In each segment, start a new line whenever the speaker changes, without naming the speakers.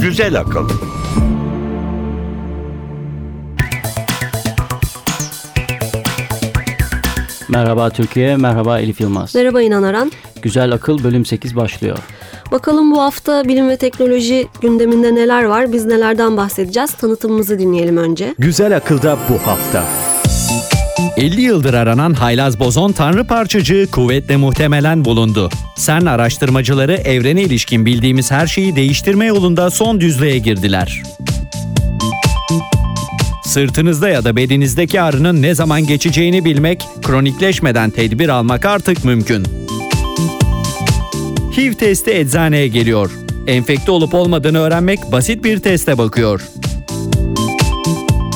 Güzel akıl.
Merhaba Türkiye, merhaba Elif Yılmaz.
Merhaba İnan Aran.
Güzel Akıl bölüm 8 başlıyor.
Bakalım bu hafta bilim ve teknoloji gündeminde neler var? Biz nelerden bahsedeceğiz? Tanıtımımızı dinleyelim önce.
Güzel akılda bu hafta.
50 yıldır aranan haylaz bozon tanrı parçacığı kuvvetle muhtemelen bulundu. CERN araştırmacıları evrene ilişkin bildiğimiz her şeyi değiştirme yolunda son düzlüğe girdiler. Sırtınızda ya da belinizdeki ağrının ne zaman geçeceğini bilmek, kronikleşmeden tedbir almak artık mümkün. HIV testi eczaneye geliyor. Enfekte olup olmadığını öğrenmek basit bir teste bakıyor.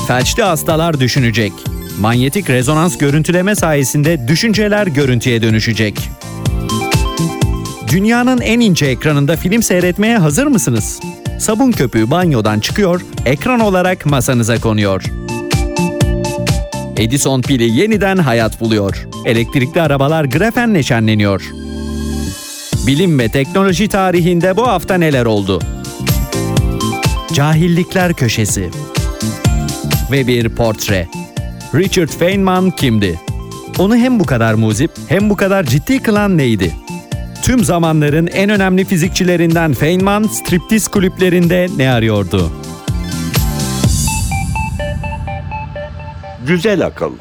Felçli hastalar düşünecek. Manyetik rezonans görüntüleme sayesinde düşünceler görüntüye dönüşecek. Dünyanın en ince ekranında film seyretmeye hazır mısınız? Sabun köpüğü banyodan çıkıyor, ekran olarak masanıza konuyor. Edison pili yeniden hayat buluyor. Elektrikli arabalar grafenle şenleniyor. Bilim ve teknoloji tarihinde bu hafta neler oldu? Cahillikler Köşesi Ve bir portre. Richard Feynman kimdi? Onu hem bu kadar muzip hem bu kadar ciddi kılan neydi? Tüm zamanların en önemli fizikçilerinden Feynman striptiz kulüplerinde ne arıyordu?
Güzel akıl.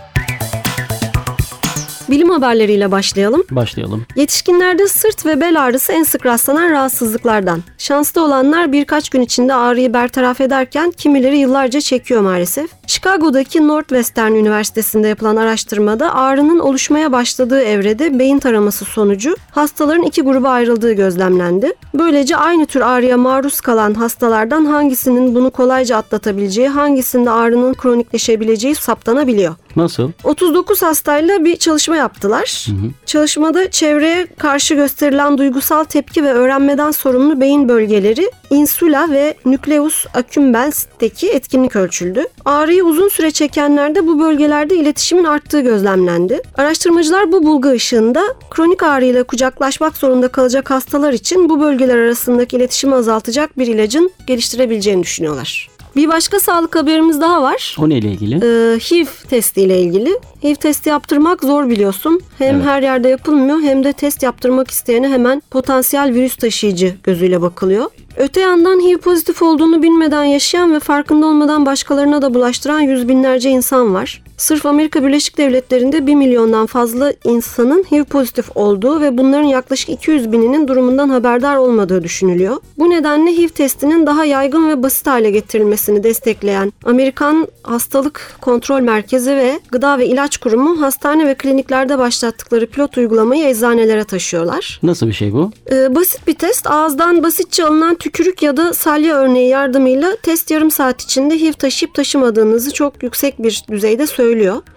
Bilim haberleriyle başlayalım.
Başlayalım.
Yetişkinlerde sırt ve bel ağrısı en sık rastlanan rahatsızlıklardan. Şanslı olanlar birkaç gün içinde ağrıyı bertaraf ederken kimileri yıllarca çekiyor maalesef. Chicago'daki Northwestern Üniversitesi'nde yapılan araştırmada ağrının oluşmaya başladığı evrede beyin taraması sonucu hastaların iki gruba ayrıldığı gözlemlendi. Böylece aynı tür ağrıya maruz kalan hastalardan hangisinin bunu kolayca atlatabileceği, hangisinde ağrının kronikleşebileceği saptanabiliyor.
Nasıl?
39 hastayla bir çalışma yaptılar. Çalışmada çevreye karşı gösterilen duygusal tepki ve öğrenmeden sorumlu beyin bölgeleri insula ve nucleus accumbens'teki etkinlik ölçüldü. Ağrıyı uzun süre çekenlerde bu bölgelerde iletişimin arttığı gözlemlendi. Araştırmacılar bu bulgu ışığında kronik ağrıyla kucaklaşmak zorunda kalacak hastalar için bu bölgeler arasındaki iletişimi azaltacak bir ilacın geliştirebileceğini düşünüyorlar. Bir başka sağlık haberimiz daha var.
O neyle ilgili?
Ee, HIV testiyle ilgili. HIV testi yaptırmak zor biliyorsun. Hem
Evet.
her yerde yapılmıyor hem de test yaptırmak isteyene hemen potansiyel virüs taşıyıcı gözüyle bakılıyor. Öte yandan HIV pozitif olduğunu bilmeden yaşayan ve farkında olmadan başkalarına da bulaştıran yüz binlerce insan var. Sırf Amerika Birleşik Devletleri'nde 1 milyondan fazla insanın HIV pozitif olduğu ve bunların yaklaşık 200 bininin durumundan haberdar olmadığı düşünülüyor. Bu nedenle HIV testinin daha yaygın ve basit hale getirilmesini destekleyen Amerikan Hastalık Kontrol Merkezi ve Gıda ve İlaç Kurumu hastane ve kliniklerde başlattıkları pilot uygulamayı eczanelere taşıyorlar.
Nasıl bir şey bu?
Ee, basit bir test. Ağızdan basitçe alınan tükürük ya da salya örneği yardımıyla test yarım saat içinde HIV taşıyıp taşımadığınızı çok yüksek bir düzeyde söylüyor.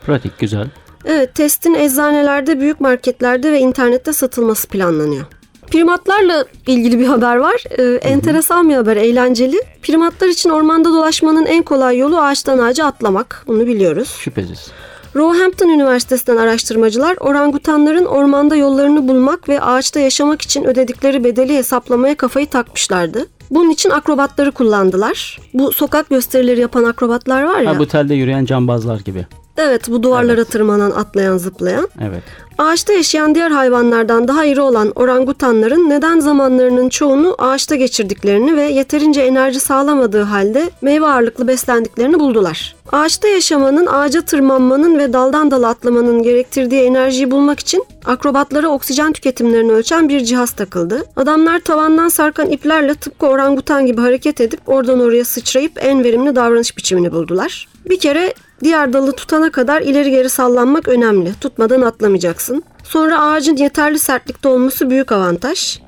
Pratik, güzel.
Evet, testin eczanelerde, büyük marketlerde ve internette satılması planlanıyor. Primatlarla ilgili bir haber var. Ee, enteresan bir haber, eğlenceli. Primatlar için ormanda dolaşmanın en kolay yolu ağaçtan ağaca atlamak. Bunu biliyoruz.
Şüphesiz.
Roehampton Üniversitesi'nden araştırmacılar orangutanların ormanda yollarını bulmak ve ağaçta yaşamak için ödedikleri bedeli hesaplamaya kafayı takmışlardı. Bunun için akrobatları kullandılar. Bu sokak gösterileri yapan akrobatlar var ya.
Ha bu telde yürüyen cambazlar gibi.
Evet bu duvarlara tırmanan, atlayan, zıplayan.
Evet.
Ağaçta yaşayan diğer hayvanlardan daha iri olan orangutanların neden zamanlarının çoğunu ağaçta geçirdiklerini ve yeterince enerji sağlamadığı halde meyve ağırlıklı beslendiklerini buldular. Ağaçta yaşamanın, ağaca tırmanmanın ve daldan dala atlamanın gerektirdiği enerjiyi bulmak için akrobatlara oksijen tüketimlerini ölçen bir cihaz takıldı. Adamlar tavandan sarkan iplerle tıpkı orangutan gibi hareket edip oradan oraya sıçrayıp en verimli davranış biçimini buldular. Bir kere Diğer dalı tutana kadar ileri geri sallanmak önemli. Tutmadan atlamayacaksın. Sonra ağacın yeterli sertlikte olması büyük avantaj.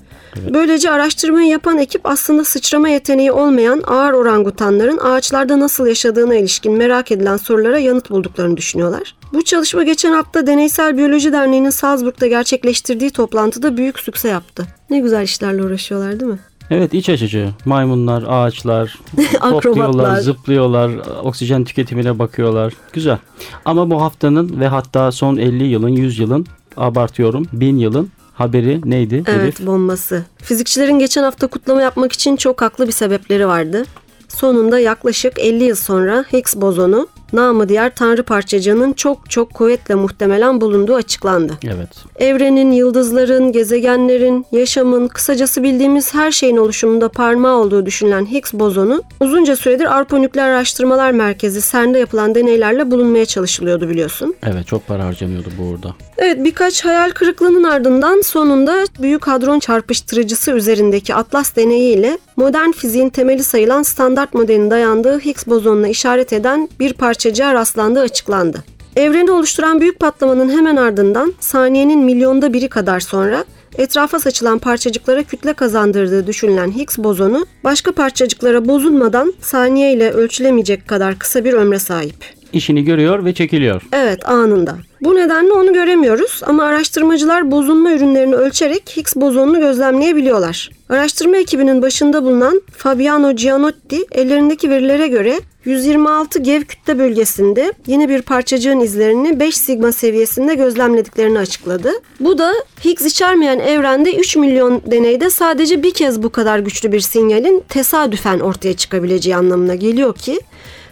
Böylece araştırmayı yapan ekip aslında sıçrama yeteneği olmayan ağır orangutanların ağaçlarda nasıl yaşadığına ilişkin merak edilen sorulara yanıt bulduklarını düşünüyorlar. Bu çalışma geçen hafta Deneysel Biyoloji Derneği'nin Salzburg'da gerçekleştirdiği toplantıda büyük sükse yaptı. Ne güzel işlerle uğraşıyorlar değil mi?
Evet iç açıcı. Maymunlar, ağaçlar,
Akrobatlar.
zıplıyorlar, oksijen tüketimine bakıyorlar. Güzel. Ama bu haftanın ve hatta son 50 yılın, 100 yılın, abartıyorum, 1000 yılın haberi neydi?
Evet
Elif?
bombası. Fizikçilerin geçen hafta kutlama yapmak için çok haklı bir sebepleri vardı. Sonunda yaklaşık 50 yıl sonra Higgs bozonu, namı diğer tanrı parçacığının çok çok kuvvetle muhtemelen bulunduğu açıklandı.
Evet.
Evrenin, yıldızların, gezegenlerin, yaşamın, kısacası bildiğimiz her şeyin oluşumunda parmağı olduğu düşünülen Higgs bozonu uzunca süredir Arpa Nükleer Araştırmalar Merkezi CERN'de yapılan deneylerle bulunmaya çalışılıyordu biliyorsun.
Evet çok para harcanıyordu bu uğurda.
Evet birkaç hayal kırıklığının ardından sonunda Büyük Hadron Çarpıştırıcısı üzerindeki Atlas deneyiyle modern fiziğin temeli sayılan standart modelin dayandığı Higgs bozonuna işaret eden bir parçacığa rastlandığı açıklandı. Evreni oluşturan büyük patlamanın hemen ardından saniyenin milyonda biri kadar sonra etrafa saçılan parçacıklara kütle kazandırdığı düşünülen Higgs bozonu başka parçacıklara bozulmadan saniye ile ölçülemeyecek kadar kısa bir ömre sahip.
İşini görüyor ve çekiliyor.
Evet anında. Bu nedenle onu göremiyoruz ama araştırmacılar bozulma ürünlerini ölçerek Higgs bozonunu gözlemleyebiliyorlar. Araştırma ekibinin başında bulunan Fabiano Gianotti ellerindeki verilere göre 126 GeV kütle bölgesinde yeni bir parçacığın izlerini 5 sigma seviyesinde gözlemlediklerini açıkladı. Bu da Higgs içermeyen evrende 3 milyon deneyde sadece bir kez bu kadar güçlü bir sinyalin tesadüfen ortaya çıkabileceği anlamına geliyor ki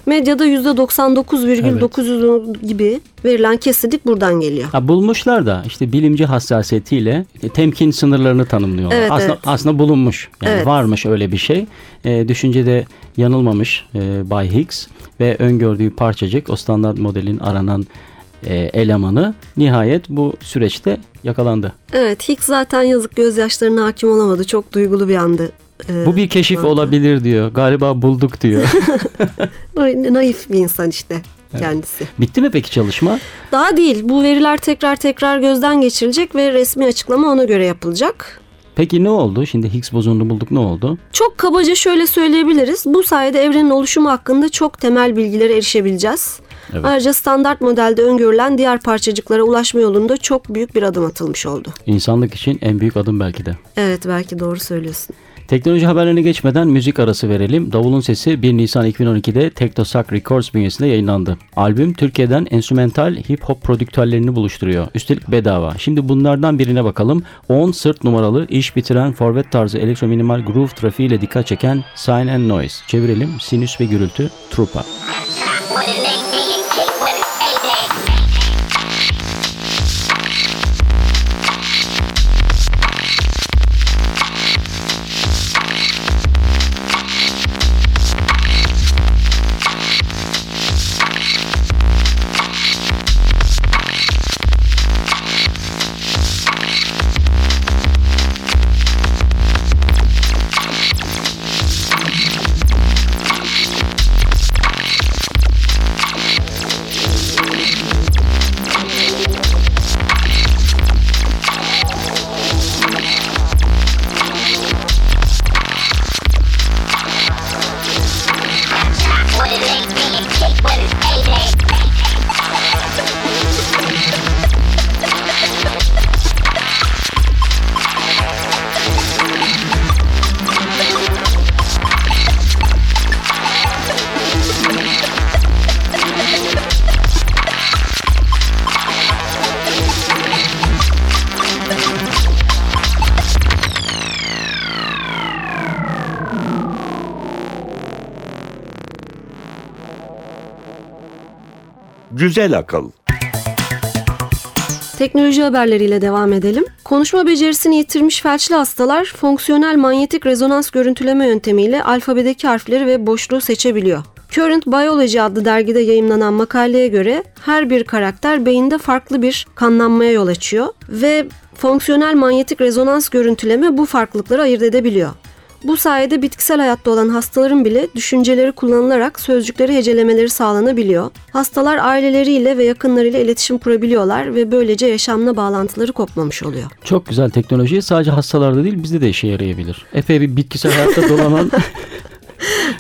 Medyada %99,900 gibi verilen kesinlik buradan geliyor.
Ha, bulmuşlar da işte bilimci hassasiyetiyle e, temkin sınırlarını tanımlıyorlar.
Evet,
aslında,
evet.
aslında bulunmuş. Yani
Evet.
varmış öyle bir şey. E, düşüncede yanılmamış e, Bay Higgs ve öngördüğü parçacık o standart modelin aranan e, elemanı nihayet bu süreçte yakalandı.
Evet Higgs zaten yazık gözyaşlarına hakim olamadı. Çok duygulu bir andı. Ee,
Bu bir keşif
anda.
olabilir diyor. Galiba bulduk diyor.
Naif bir insan işte kendisi.
Bitti mi peki çalışma?
Daha değil. Bu veriler tekrar tekrar gözden geçirilecek ve resmi açıklama ona göre yapılacak.
Peki ne oldu? Şimdi Higgs bozonunu bulduk ne oldu?
Çok kabaca şöyle söyleyebiliriz. Bu sayede evrenin oluşumu hakkında çok temel bilgilere erişebileceğiz.
Evet.
Ayrıca standart modelde öngörülen diğer parçacıklara ulaşma yolunda çok büyük bir adım atılmış oldu.
İnsanlık için en büyük adım belki de.
Evet belki doğru söylüyorsun.
Teknoloji haberlerine geçmeden müzik arası verelim. Davulun Sesi 1 Nisan 2012'de Teknosak Records bünyesinde yayınlandı. Albüm Türkiye'den enstrümental hip hop prodüktörlerini buluşturuyor. Üstelik bedava. Şimdi bunlardan birine bakalım. 10 sırt numaralı iş bitiren forvet tarzı elektro minimal groove trafiğiyle dikkat çeken Sign and Noise. Çevirelim. Sinüs ve gürültü. Trupa.
Güzel akıl.
Teknoloji haberleriyle devam edelim. Konuşma becerisini yitirmiş felçli hastalar fonksiyonel manyetik rezonans görüntüleme yöntemiyle alfabedeki harfleri ve boşluğu seçebiliyor. Current Biology adlı dergide yayımlanan makaleye göre her bir karakter beyinde farklı bir kanlanmaya yol açıyor ve fonksiyonel manyetik rezonans görüntüleme bu farklılıkları ayırt edebiliyor. Bu sayede bitkisel hayatta olan hastaların bile düşünceleri kullanılarak sözcükleri hecelemeleri sağlanabiliyor. Hastalar aileleriyle ve yakınlarıyla iletişim kurabiliyorlar ve böylece yaşamla bağlantıları kopmamış oluyor.
Çok güzel teknoloji. Sadece hastalarda değil bizde de işe yarayabilir. Epey bir bitkisel hayatta dolanan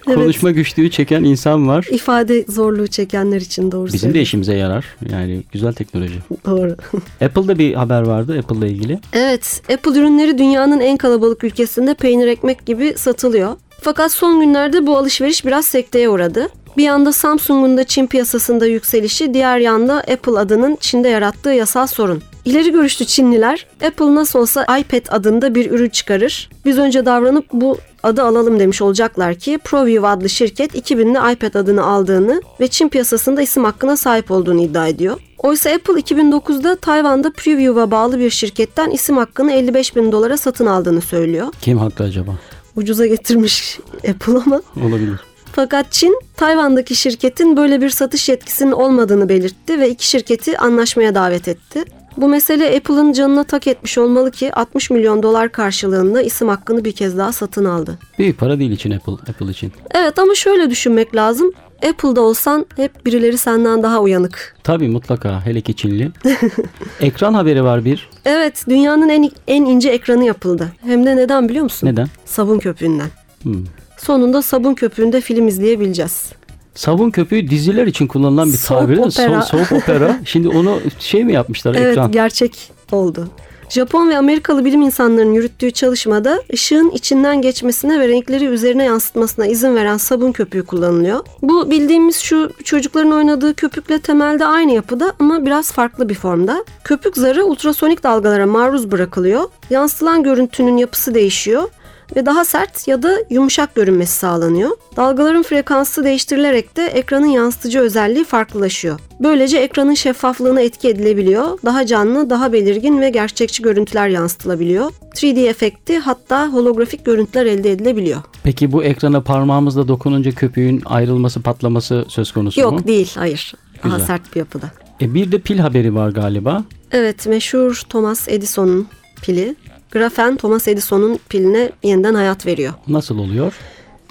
Konuşma güçlüğü çeken insan var.
İfade zorluğu çekenler için doğru
Bizim de işimize yarar. Yani güzel teknoloji.
Doğru.
Apple'da bir haber vardı Apple'la ilgili.
Evet, Apple ürünleri dünyanın en kalabalık ülkesinde peynir ekmek gibi satılıyor. Fakat son günlerde bu alışveriş biraz sekteye uğradı. Bir yanda Samsung'un da Çin piyasasında yükselişi, diğer yanda Apple adının Çin'de yarattığı yasal sorun. İleri görüşlü Çinliler, Apple nasıl olsa iPad adında bir ürün çıkarır. Biz önce davranıp bu adı alalım demiş olacaklar ki ProView adlı şirket 2000'de iPad adını aldığını ve Çin piyasasında isim hakkına sahip olduğunu iddia ediyor. Oysa Apple 2009'da Tayvan'da Preview'a bağlı bir şirketten isim hakkını 55 bin dolara satın aldığını söylüyor.
Kim haklı acaba?
Ucuza getirmiş Apple ama.
Olabilir.
Fakat Çin, Tayvan'daki şirketin böyle bir satış yetkisinin olmadığını belirtti ve iki şirketi anlaşmaya davet etti. Bu mesele Apple'ın canına tak etmiş olmalı ki 60 milyon dolar karşılığında isim hakkını bir kez daha satın aldı.
Büyük para değil için Apple, Apple için.
Evet ama şöyle düşünmek lazım. Apple'da olsan hep birileri senden daha uyanık.
Tabii mutlaka hele ki Çinli. Ekran haberi var bir.
Evet, dünyanın en en ince ekranı yapıldı. Hem de neden biliyor musun?
Neden?
Sabun köpüğünden.
Hmm.
Sonunda sabun köpüğünde film izleyebileceğiz.
Sabun köpüğü diziler için kullanılan bir
Soap
tabir.
opera.
So- soap opera. Şimdi onu şey mi yapmışlar
Evet,
ekran?
gerçek oldu. Japon ve Amerikalı bilim insanlarının yürüttüğü çalışmada ışığın içinden geçmesine ve renkleri üzerine yansıtmasına izin veren sabun köpüğü kullanılıyor. Bu bildiğimiz şu çocukların oynadığı köpükle temelde aynı yapıda ama biraz farklı bir formda. Köpük zarı ultrasonik dalgalara maruz bırakılıyor. Yansıtılan görüntünün yapısı değişiyor ve daha sert ya da yumuşak görünmesi sağlanıyor. Dalgaların frekansı değiştirilerek de ekranın yansıtıcı özelliği farklılaşıyor. Böylece ekranın şeffaflığına etki edilebiliyor. Daha canlı, daha belirgin ve gerçekçi görüntüler yansıtılabiliyor. 3D efekti hatta holografik görüntüler elde edilebiliyor.
Peki bu ekrana parmağımızla dokununca köpüğün ayrılması, patlaması söz konusu mu?
Yok değil, hayır. Daha
Güzel.
sert bir yapıda.
E bir de pil haberi var galiba.
Evet, meşhur Thomas Edison'un pili. Grafen Thomas Edison'un piline yeniden hayat veriyor.
Nasıl oluyor?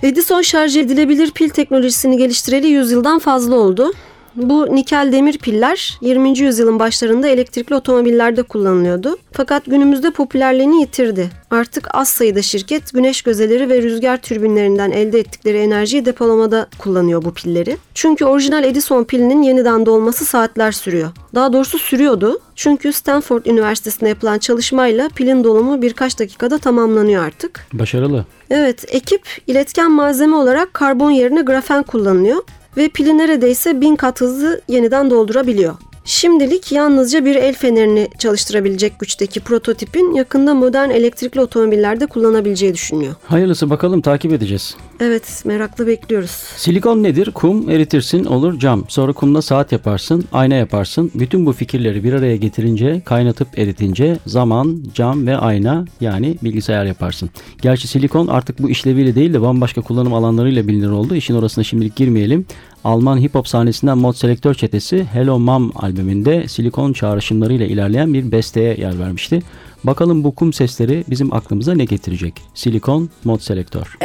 Edison şarj edilebilir pil teknolojisini geliştireli 100 yıldan fazla oldu. Bu nikel demir piller 20. yüzyılın başlarında elektrikli otomobillerde kullanılıyordu. Fakat günümüzde popülerliğini yitirdi. Artık az sayıda şirket güneş gözeleri ve rüzgar türbinlerinden elde ettikleri enerjiyi depolamada kullanıyor bu pilleri. Çünkü orijinal Edison pilinin yeniden dolması saatler sürüyor. Daha doğrusu sürüyordu. Çünkü Stanford Üniversitesi'nde yapılan çalışmayla pilin dolumu birkaç dakikada tamamlanıyor artık.
Başarılı.
Evet, ekip iletken malzeme olarak karbon yerine grafen kullanılıyor ve pili neredeyse bin kat hızlı yeniden doldurabiliyor. Şimdilik yalnızca bir el fenerini çalıştırabilecek güçteki prototipin yakında modern elektrikli otomobillerde kullanabileceği düşünülüyor.
Hayırlısı bakalım takip edeceğiz.
Evet, merakla bekliyoruz.
Silikon nedir? Kum eritirsin olur cam. Sonra kumla saat yaparsın, ayna yaparsın. Bütün bu fikirleri bir araya getirince, kaynatıp eritince zaman, cam ve ayna yani bilgisayar yaparsın. Gerçi silikon artık bu işleviyle değil de bambaşka kullanım alanlarıyla bilinir oldu. İşin orasına şimdilik girmeyelim. Alman hip hop sahnesinden Mod Selektör çetesi Hello Mom albümünde silikon çağrışımlarıyla ilerleyen bir besteye yer vermişti. Bakalım bu kum sesleri bizim aklımıza ne getirecek? Silikon Mod Selektör.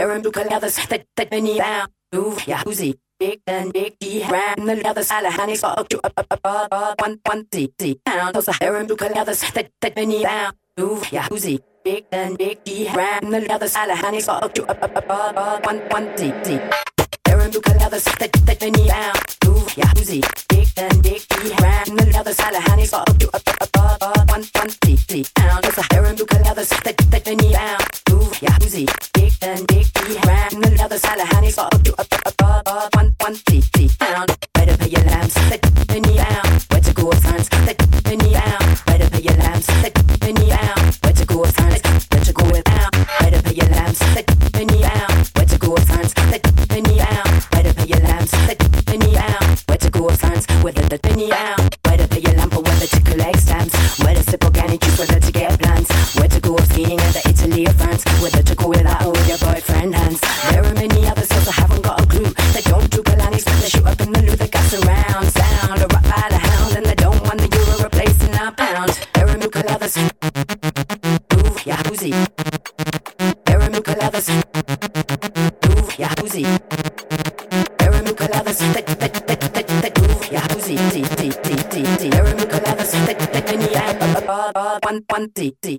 Big and big D ram the leathers all honey so up you up up up up one one one one D D. Aaron Buka leathers that that many down. Move ya whoosy. Big and big D ram the leathers all honey so up you up up up up up one one D D down those Aaron Buka leathers that that many down. Move ya whoosy. Big and big D ram the leathers all honey so up you up up up up up one one D D down. Better pay your lambs that many down.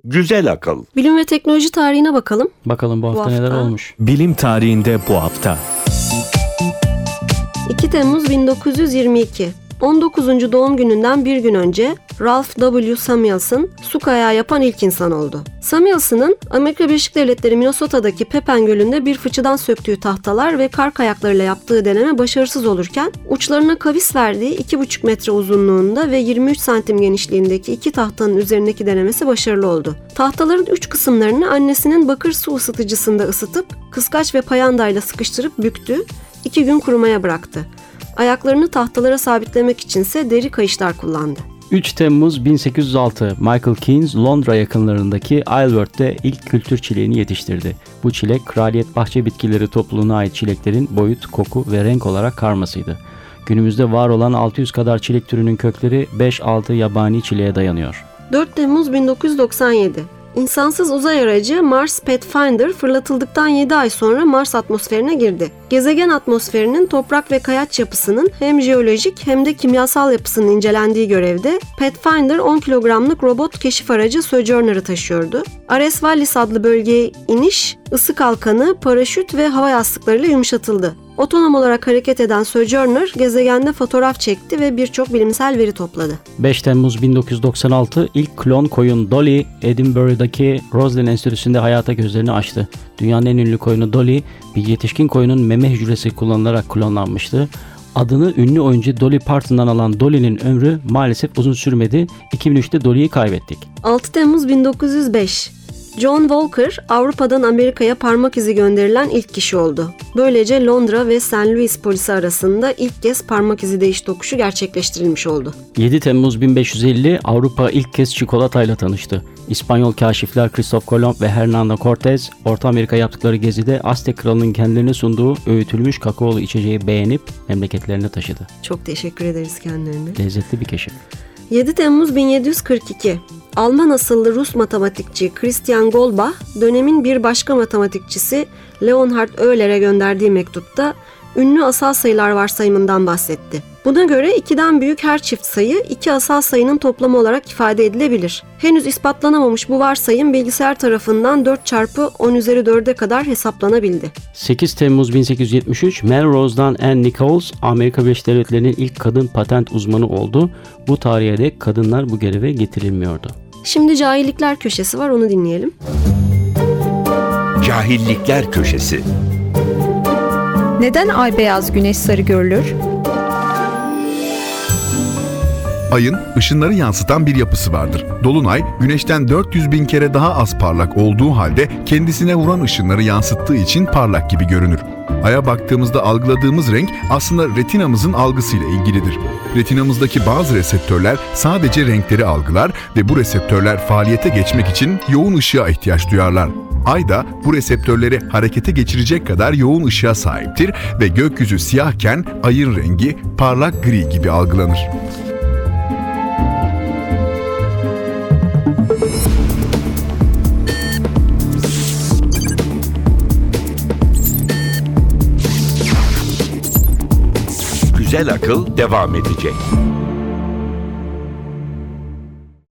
Güzel akıl.
Bilim ve teknoloji tarihine bakalım.
Bakalım bu hafta,
Bu hafta.
neler olmuş.
Bilim tarihinde bu hafta.
2 Temmuz 1922. 19. doğum gününden bir gün önce Ralph W. Samuelson su kayağı yapan ilk insan oldu. Samuelson'ın Amerika Birleşik Devletleri Minnesota'daki Pepin Gölü'nde bir fıçıdan söktüğü tahtalar ve kar kayaklarıyla yaptığı deneme başarısız olurken uçlarına kavis verdiği 2,5 metre uzunluğunda ve 23 santim genişliğindeki iki tahtanın üzerindeki denemesi başarılı oldu. Tahtaların üç kısımlarını annesinin bakır su ısıtıcısında ısıtıp kıskaç ve payandayla sıkıştırıp büktü, iki gün kurumaya bıraktı. Ayaklarını tahtalara sabitlemek içinse deri kayışlar kullandı.
3 Temmuz 1806 Michael Keynes Londra yakınlarındaki Isleworth'te ilk kültür çileğini yetiştirdi. Bu çilek Kraliyet Bahçe Bitkileri topluluğuna ait çileklerin boyut, koku ve renk olarak karmasıydı. Günümüzde var olan 600 kadar çilek türünün kökleri 5-6 yabani çileğe dayanıyor.
4 Temmuz 1997 İnsansız uzay aracı Mars Pathfinder fırlatıldıktan 7 ay sonra Mars atmosferine girdi. Gezegen atmosferinin toprak ve kayaç yapısının hem jeolojik hem de kimyasal yapısının incelendiği görevde Pathfinder 10 kilogramlık robot keşif aracı Sojourner'ı taşıyordu. Ares Vallis adlı bölgeye iniş, ısı kalkanı, paraşüt ve hava yastıklarıyla yumuşatıldı. Otonom olarak hareket eden Sojourner gezegende fotoğraf çekti ve birçok bilimsel veri topladı.
5 Temmuz 1996 ilk klon koyun Dolly, Edinburgh'daki Roslin Enstitüsü'nde hayata gözlerini açtı. Dünyanın en ünlü koyunu Dolly, bir yetişkin koyunun meme hücresi kullanılarak klonlanmıştı. Adını ünlü oyuncu Dolly Parton'dan alan Dolly'nin ömrü maalesef uzun sürmedi. 2003'te Dolly'yi kaybettik.
6 Temmuz 1905 John Walker Avrupa'dan Amerika'ya parmak izi gönderilen ilk kişi oldu. Böylece Londra ve St. Louis polisi arasında ilk kez parmak izi değiş tokuşu gerçekleştirilmiş oldu.
7 Temmuz 1550 Avrupa ilk kez çikolatayla tanıştı. İspanyol kaşifler Christoph Kolomb ve Hernando Cortez, Orta Amerika yaptıkları gezide Aztek kralının kendilerine sunduğu öğütülmüş kakaolu içeceği beğenip memleketlerine taşıdı.
Çok teşekkür ederiz kendilerine.
Lezzetli bir keşif.
7 Temmuz 1742 Alman asıllı Rus matematikçi Christian Goldbach, dönemin bir başka matematikçisi Leonhard Euler'e gönderdiği mektupta ünlü asal sayılar varsayımından bahsetti. Buna göre 2'den büyük her çift sayı iki asal sayının toplamı olarak ifade edilebilir. Henüz ispatlanamamış bu varsayım bilgisayar tarafından 4 çarpı 10 üzeri 4'e kadar hesaplanabildi.
8 Temmuz 1873 Melrose'dan Anne Nichols Amerika Birleşik Devletleri'nin ilk kadın patent uzmanı oldu. Bu tarihe dek kadınlar bu göreve getirilmiyordu.
Şimdi cahillikler köşesi var onu dinleyelim.
Cahillikler Köşesi
Neden ay beyaz güneş sarı görülür?
Ayın ışınları yansıtan bir yapısı vardır. Dolunay, güneşten 400 bin kere daha az parlak olduğu halde kendisine vuran ışınları yansıttığı için parlak gibi görünür. Aya baktığımızda algıladığımız renk aslında retinamızın algısıyla ilgilidir. Retinamızdaki bazı reseptörler sadece renkleri algılar ve bu reseptörler faaliyete geçmek için yoğun ışığa ihtiyaç duyarlar. Ay da bu reseptörleri harekete geçirecek kadar yoğun ışığa sahiptir ve gökyüzü siyahken ayın rengi parlak gri gibi algılanır.
Güzel Akıl devam edecek.